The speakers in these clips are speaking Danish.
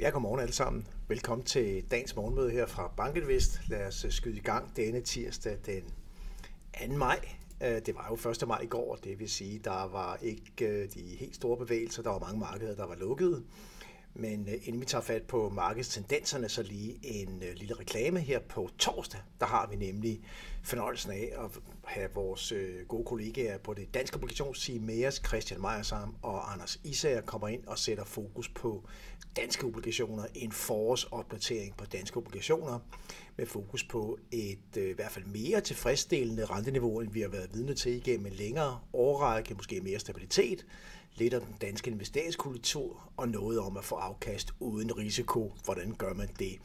Ja, godmorgen alle sammen. Velkommen til dagens morgenmøde her fra Bankinvest. Lad os øh, skyde i gang denne tirsdag den 2. maj. Øh, det var jo 1. maj i går, det vil sige, der var ikke øh, de helt store bevægelser. Der var mange markeder, der var lukket. Men øh, inden vi tager fat på markedstendenserne, så lige en øh, lille reklame her på torsdag. Der har vi nemlig fornøjelsen af at have vores øh, gode kollegaer på det danske obligationsteam med os, Christian Mejersam og Anders Isager, kommer ind og sætter fokus på danske obligationer, en forårsopdatering på danske obligationer, med fokus på et i hvert fald mere tilfredsstillende renteniveau, end vi har været vidne til igennem en længere årrække, måske mere stabilitet, lidt om den danske investeringskultur og noget om at få afkast uden risiko. Hvordan gør man det?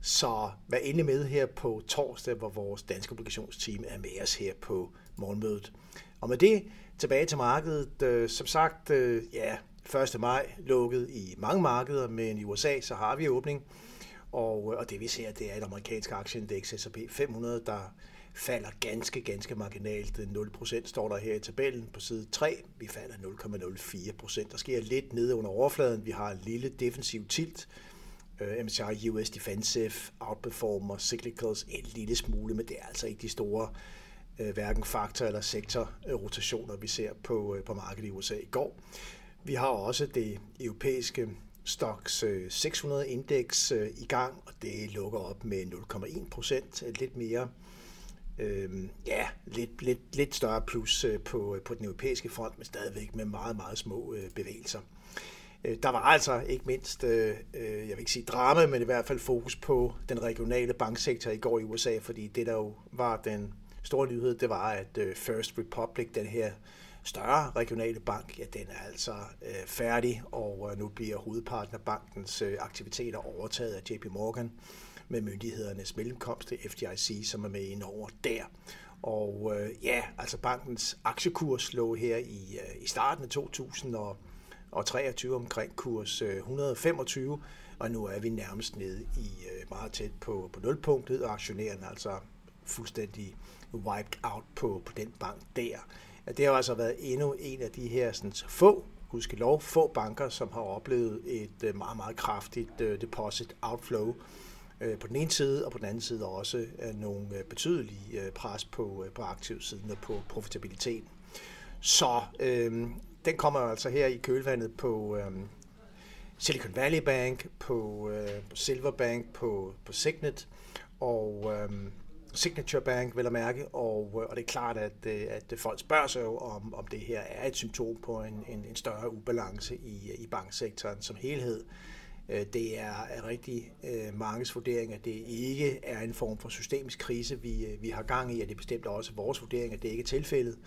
Så vær endelig med her på torsdag, hvor vores danske obligationsteam er med os her på morgenmødet. Og med det tilbage til markedet. Øh, som sagt, øh, ja, 1. maj lukket i mange markeder, men i USA så har vi åbning. Og, øh, og det vi ser, det er et amerikansk aktieindeks S&P 500, der falder ganske, ganske marginalt. 0% står der her i tabellen på side 3. Vi falder 0,04%. Der sker lidt nede under overfladen. Vi har en lille defensiv tilt. Øh, MSCI US Defensive outperformer cyclicals en lille smule, men det er altså ikke de store øh, hverken faktor- eller sektorrotationer, øh, vi ser på, på markedet i USA i går. Vi har også det europæiske Stocks 600-indeks i gang, og det lukker op med 0,1 procent, lidt mere, øh, ja, lidt, lidt, lidt større plus øh, på, øh, på den europæiske front, men stadigvæk med meget, meget små øh, bevægelser. Øh, der var altså ikke mindst, jeg vil ikke sige drama, men i hvert fald fokus på den regionale banksektor i går i USA, fordi det der jo var den store nyhed, det var, at First Republic, den her større regionale bank, ja, den er altså øh, færdig, og øh, nu bliver hovedparten af bankens øh, aktiviteter overtaget af JP Morgan med myndighedernes mellemkomst til FDIC, som er med ind over der. Og øh, ja, altså bankens aktiekurs lå her i, øh, i starten af 2023 omkring kurs øh, 125, og nu er vi nærmest nede i øh, meget tæt på, på nulpunktet, og aktionærerne altså fuldstændig wiped out på, på den bank der Ja, det har altså været endnu en af de her sådan, få, lov, få banker, som har oplevet et øh, meget, meget kraftigt øh, deposit outflow Øh, på den ene side, og på den anden side også øh, nogle øh, betydelige pres på, på aktivsiden og på profitabiliteten. Så øh, den kommer altså her i kølvandet på øh, Silicon Valley Bank, på, øh, på Silver Bank, på, på Signet, og øh, Signature Bank, vil jeg mærke, og, og det er klart, at, at folk spørger sig jo, om, om det her er et symptom på en, en, en større ubalance i, i banksektoren som helhed. Øh, Øh, det er, rigtig øh, manges vurdering, at det ikke er en form for systemisk krise, vi, øh, vi har gang i, og det er bestemt også vores vurdering, at det ikke er tilfældet.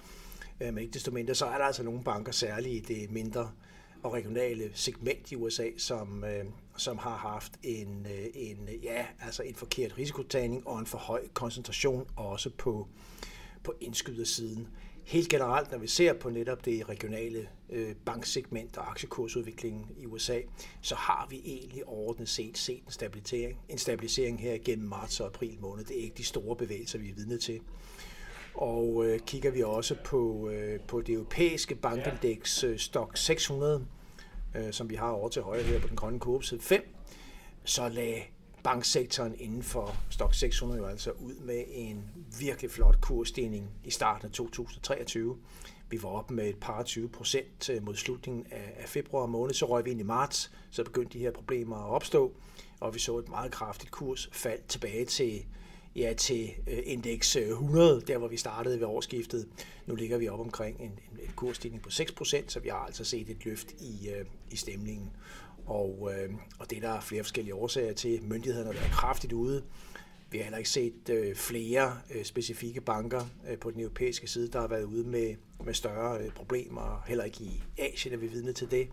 Men ikke desto mindre, så er der altså nogle banker, særligt i det mindre og regionale segment i USA, som, som har haft en, en, ja, altså en forkert risikotagning og en for høj koncentration også på, på indskydersiden. Helt generelt, når vi ser på netop det regionale øh, banksegment og aktiekursudviklingen i USA, så har vi egentlig overordnet set set en stabilisering, en stabilisering her gennem marts og april måned. Det er ikke de store bevægelser, vi er vidne til. Og øh, kigger vi også på, øh, på det europæiske bankindeks øh, Stock 600, øh, som vi har over til højre her på den grønne kurve, side 5, så lagde banksektoren inden for Stock 600 jo altså ud med en virkelig flot kursstigning i starten af 2023. Vi var op med et par 20 procent øh, mod slutningen af februar måned, så røg vi ind i marts, så begyndte de her problemer at opstå, og vi så et meget kraftigt kursfald tilbage til ja, til øh, indeks øh, 100, der hvor vi startede ved årsskiftet. Nu ligger vi op omkring en, en, kursstigning på 6%, så vi har altså set et løft i, i stemningen. Og, øh, og det er der flere forskellige årsager til. Myndighederne er kraftigt ude. Vi har heller ikke set øh, flere øh, specifikke banker øh, på den europæiske side, der har været ude med, med større øh, problemer. Heller ikke i Asien er vi vidne til det.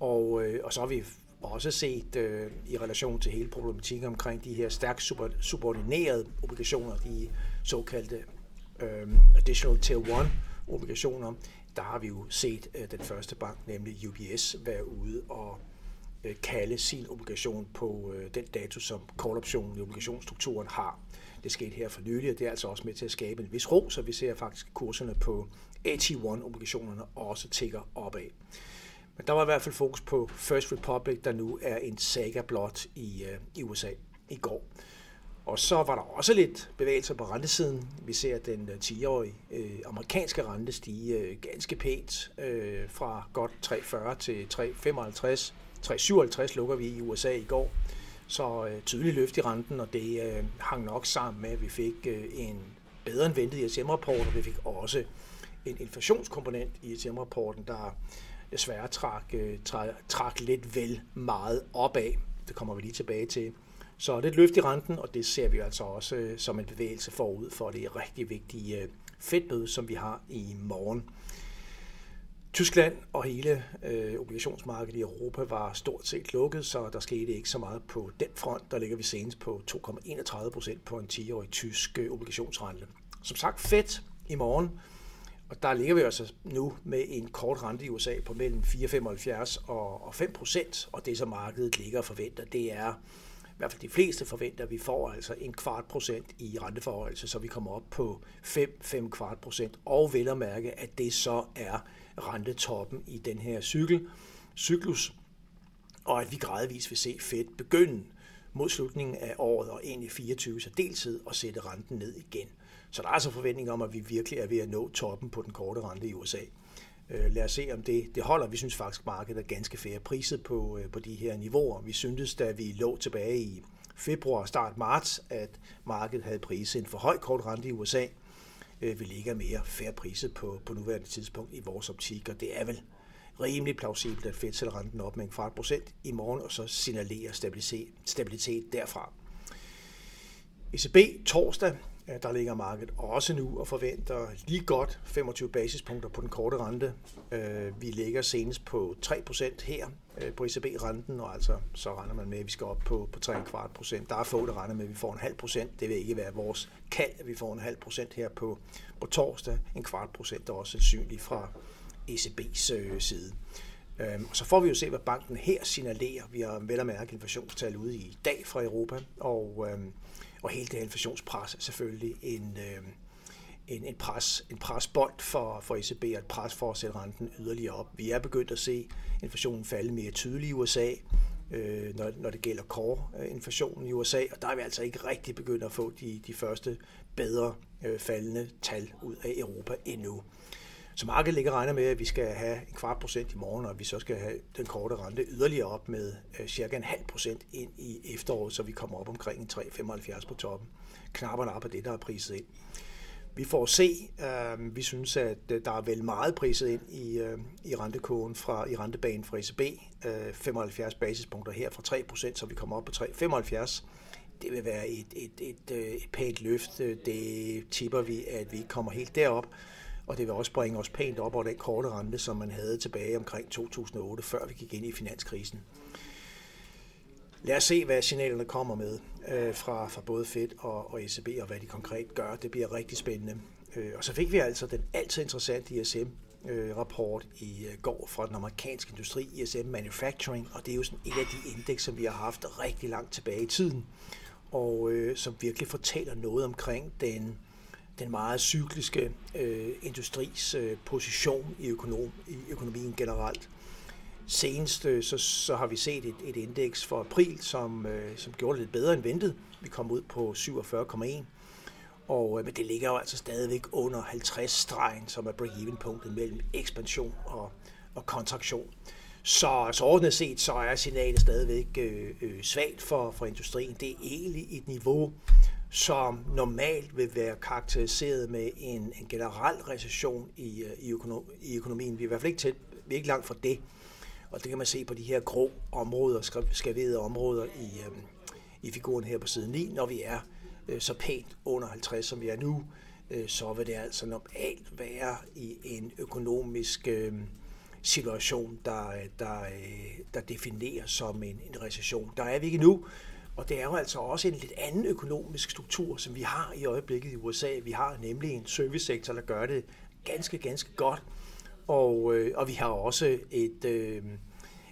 Og, øh, og så har vi også set øh, i relation til hele problematikken omkring de her stærkt subordinerede obligationer, de såkaldte øh, Additional Tier 1 obligationer, der har vi jo set øh, den første bank, nemlig UBS, være ude og øh, kalde sin obligation på øh, den dato, som call-optionen i obligationsstrukturen har. Det skete her for nylig, og det er altså også med til at skabe en vis ro, så vi ser faktisk kurserne på AT1-obligationerne også tigger opad. Men der var i hvert fald fokus på First Republic, der nu er en saga blot i, øh, i USA i går. Og så var der også lidt bevægelser på rentesiden. Vi ser den øh, 10-årige øh, amerikanske rente stige øh, ganske pænt øh, fra godt 3,40 til 3,55. 3,57 lukker vi i USA i går. Så øh, tydelig løft i renten, og det øh, hang nok sammen med, at vi fik øh, en bedre end ventet ISM-rapport, og vi fik også en inflationskomponent i ISM-rapporten, der desværre trak, øh, trak, trak lidt vel meget opad. Det kommer vi lige tilbage til. Så det er et løft i renten, og det ser vi altså også øh, som en bevægelse forud for det rigtig vigtige øh, fedtmøde, som vi har i morgen. Tyskland og hele øh, obligationsmarkedet i Europa var stort set lukket, så der skete ikke så meget på den front. Der ligger vi senest på 2,31 procent på en 10-årig tysk øh, obligationsrente. Som sagt, fedt i morgen. Og der ligger vi altså nu med en kort rente i USA på mellem 4,75 og 5 procent, og det som markedet ligger og forventer, det er i hvert fald de fleste forventer, at vi får altså en kvart procent i renteforhøjelse, så vi kommer op på 5-5 kvart procent, og vel at mærke, at det så er rentetoppen i den her cykel, cyklus, og at vi gradvist vil se Fed begynde mod slutningen af året og ind i 24 så deltid og sætte renten ned igen. Så der er altså forventning om, at vi virkelig er ved at nå toppen på den korte rente i USA. Øh, lad os se, om det, det holder. Vi synes faktisk, at markedet er ganske færre priset på, øh, på de her niveauer. Vi syntes, da vi lå tilbage i februar og start marts, at markedet havde priset en for høj kort rente i USA. Øh, vi ligger mere fair priset på, på nuværende tidspunkt i vores optik, og det er vel rimelig plausibelt, at Fed sætter renten op med en kvart procent i morgen, og så signalerer stabilitet, stabilitet derfra. ECB torsdag der ligger markedet også nu og forventer lige godt 25 basispunkter på den korte rente. Øh, vi ligger senest på 3% her øh, på ECB-renten, og altså så regner man med, at vi skal op på, på 3,25%. Der er få, der regner med, at vi får en halv procent. Det vil ikke være vores kald, at vi får en halv procent her på, på torsdag. En kvart procent er også sandsynligt fra ECB's øh, side. Øhm, og så får vi jo se, hvad banken her signalerer. Vi har vel at mærke inflationstal ude i dag fra Europa, og øh, og hele det inflationspres er selvfølgelig en, øh, en, en, pres, en presbold for, for ECB og et pres for at sætte renten yderligere op. Vi er begyndt at se inflationen falde mere tydeligt i USA, øh, når, når det gælder core-inflationen øh, i USA, og der er vi altså ikke rigtig begyndt at få de, de første bedre øh, faldende tal ud af Europa endnu. Så markedet ligger regner med, at vi skal have en kvart procent i morgen, og vi så skal have den korte rente yderligere op med øh, cirka en halv procent ind i efteråret, så vi kommer op omkring 3,75 på toppen. Knapperne op af det, der er priset ind. Vi får se. Uh, vi synes, at øh, der er vel meget priset ind i, i rentekogen fra, i rentebanen fra ECB. 75 basispunkter her fra 3%, så vi kommer op på 3,75 det vil være et, et, et, et pænt løft. Det tipper vi, at vi kommer helt derop og det vil også bringe os pænt op over den korte rente, som man havde tilbage omkring 2008, før vi gik ind i finanskrisen. Lad os se, hvad signalerne kommer med øh, fra, fra både Fed og, og ECB, og hvad de konkret gør. Det bliver rigtig spændende. Øh, og så fik vi altså den altid interessante ISM-rapport øh, i øh, går fra den amerikanske industri, ISM Manufacturing, og det er jo sådan et af de indeks, som vi har haft rigtig langt tilbage i tiden, og øh, som virkelig fortæller noget omkring den den meget cykliske øh, industris øh, position i, økonom, i økonomien generelt. Senest øh, så, så har vi set et, et indeks for april, som, øh, som gjorde det lidt bedre end ventet. Vi kom ud på 47,1. Og, øh, men det ligger jo altså stadigvæk under 50-stregen, som er break-even-punktet mellem ekspansion og, og kontraktion. Så, så ordnet set, så er signalet stadigvæk øh, øh, svagt for, for industrien. Det er egentlig et niveau, som normalt vil være karakteriseret med en, en generel recession i, øh, i, økonom, i økonomien. Vi er i hvert fald ikke, tæt, vi er ikke langt fra det. Og det kan man se på de her grå områder, skavede områder i, øh, i figuren her på side 9. Når vi er øh, så pænt under 50, som vi er nu, øh, så vil det altså normalt være i en økonomisk øh, situation, der, der, øh, der defineres som en, en recession. Der er vi ikke nu, og det er jo altså også en lidt anden økonomisk struktur, som vi har i øjeblikket i USA. Vi har nemlig en servicesektor, der gør det ganske, ganske godt. Og, øh, og vi har også et, øh,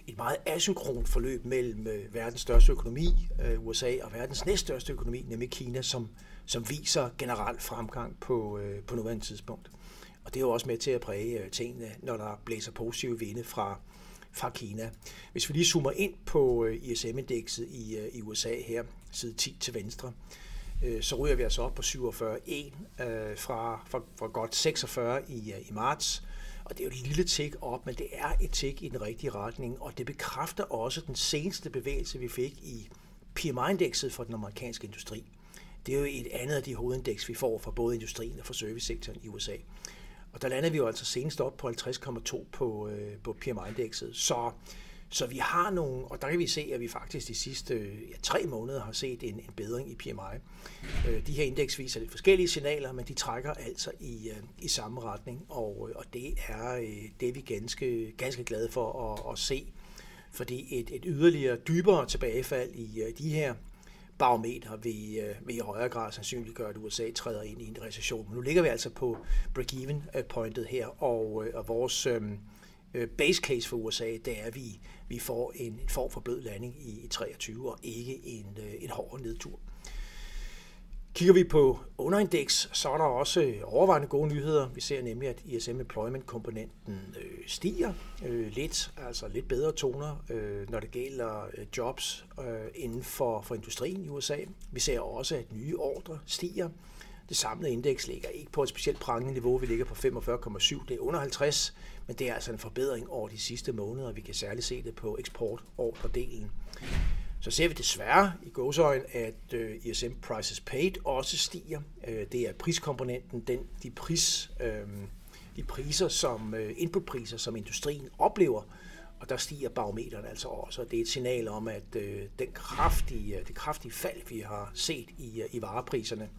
et meget asynkront forløb mellem øh, verdens største økonomi, øh, USA, og verdens næststørste økonomi, nemlig Kina, som, som viser generelt fremgang på, øh, på nuværende tidspunkt. Og det er jo også med til at præge øh, tingene, når der blæser positive vinde fra, fra Kina. Hvis vi lige zoomer ind på ISM-indekset i, i øh, USA her, side 10 til venstre, øh, så ryger vi altså op på 47,1 e, fra, fra, fra godt 46 i, i marts. Og det er jo et lille tik op, men det er et tik i den rigtige retning, og det bekræfter også den seneste bevægelse, vi fik i PMI-indekset for den amerikanske industri. Det er jo et andet af de hovedindeks, vi får fra både industrien og fra servicesektoren i USA. Og der landede vi jo altså senest op på 50,2 på, øh, på PMI-indekset. Så, så vi har nogle, og der kan vi se, at vi faktisk de sidste ja, tre måneder har set en, en bedring i PMI. Øh, de her indeks viser lidt forskellige signaler, men de trækker altså i, øh, i samme retning, og, øh, og det er øh, det er vi ganske, ganske glade for at, at se. Fordi et, et yderligere dybere tilbagefald i øh, de her barometer vil, øh, vil i højere grad sandsynliggøre, at USA træder ind i en recession. Men nu ligger vi altså på break-even-pointet øh, her, og, øh, og vores øh, øh, base case for USA, det er, at vi, vi får en, en form for blød landing i, i 23 og ikke en, øh, en hård nedtur. Kigger vi på underindeks, så er der også øh, overvejende gode nyheder. Vi ser nemlig, at ISM Employment-komponenten øh, stiger øh, lidt, altså lidt bedre toner, øh, når det gælder øh, jobs øh, inden for, for industrien i USA. Vi ser også, at nye ordre stiger. Det samlede indeks ligger ikke på et specielt prangende niveau. Vi ligger på 45,7. Det er under 50, men det er altså en forbedring over de sidste måneder. Vi kan særligt se det på eksportordredelen. Så ser vi desværre i gåsøjen, at øh, ISM Prices Paid også stiger. Øh, det er priskomponenten, den, de, pris, øh, de priser, som øh, inputpriser, som industrien oplever, og der stiger barometeren altså også. Det er et signal om, at øh, den kraftige, øh, det kraftige fald, vi har set i, øh, i varepriserne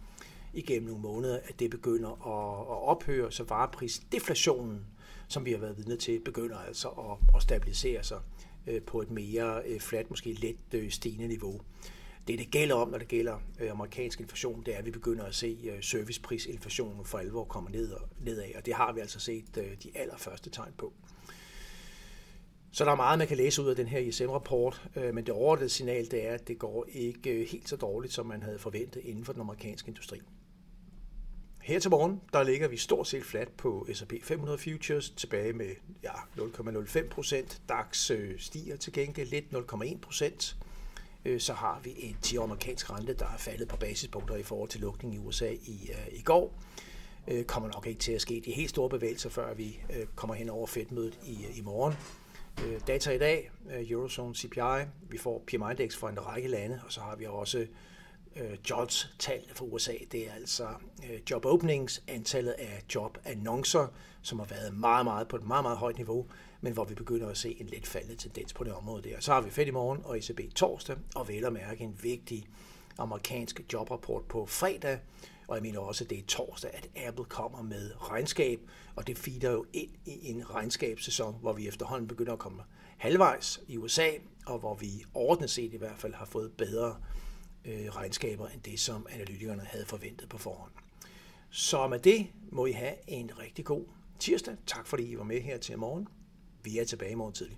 igennem nogle måneder, at det begynder at, at ophøre, så vareprisdeflationen, som vi har været vidne til, begynder altså at, at stabilisere sig. Øh, på et mere øh, fladt, måske let øh, stigende niveau. Det, det gælder om, når det gælder amerikansk inflation, det er, at vi begynder at se serviceprisinflationen for alvor komme ned og, nedad, og det har vi altså set de allerførste tegn på. Så der er meget, man kan læse ud af den her ISM-rapport, men det overordnede signal det er, at det går ikke helt så dårligt, som man havde forventet inden for den amerikanske industri. Her til morgen, der ligger vi stort set fladt på S&P 500 Futures, tilbage med ja, 0,05 procent. DAX øh, stiger til gengæld lidt 0,1 procent. Øh, så har vi en 10 amerikansk rente, der er faldet på basispunkter i forhold til lukningen i USA i, uh, i går. Uh, kommer nok ikke til at ske de helt store bevægelser, før vi uh, kommer hen over Fed-mødet i, i morgen. Data i dag, Eurozone CPI, vi får PMI-index for en række lande, og så har vi også øh, jobs-tallene for USA, det er altså øh, job openings, antallet af jobannoncer, som har været meget, meget på et meget, meget højt niveau, men hvor vi begynder at se en lidt faldende tendens på det område der. Så har vi Fed i morgen og ECB torsdag, og vel at mærke en vigtig amerikansk jobrapport på fredag, og jeg mener også, at det er torsdag, at Apple kommer med regnskab, og det feeder jo ind i en regnskabssæson, hvor vi efterhånden begynder at komme halvvejs i USA, og hvor vi ordentligt set i hvert fald har fået bedre øh, regnskaber end det, som analytikerne havde forventet på forhånd. Så med det må I have en rigtig god tirsdag. Tak fordi I var med her til morgen. Vi er tilbage i morgen tidlig.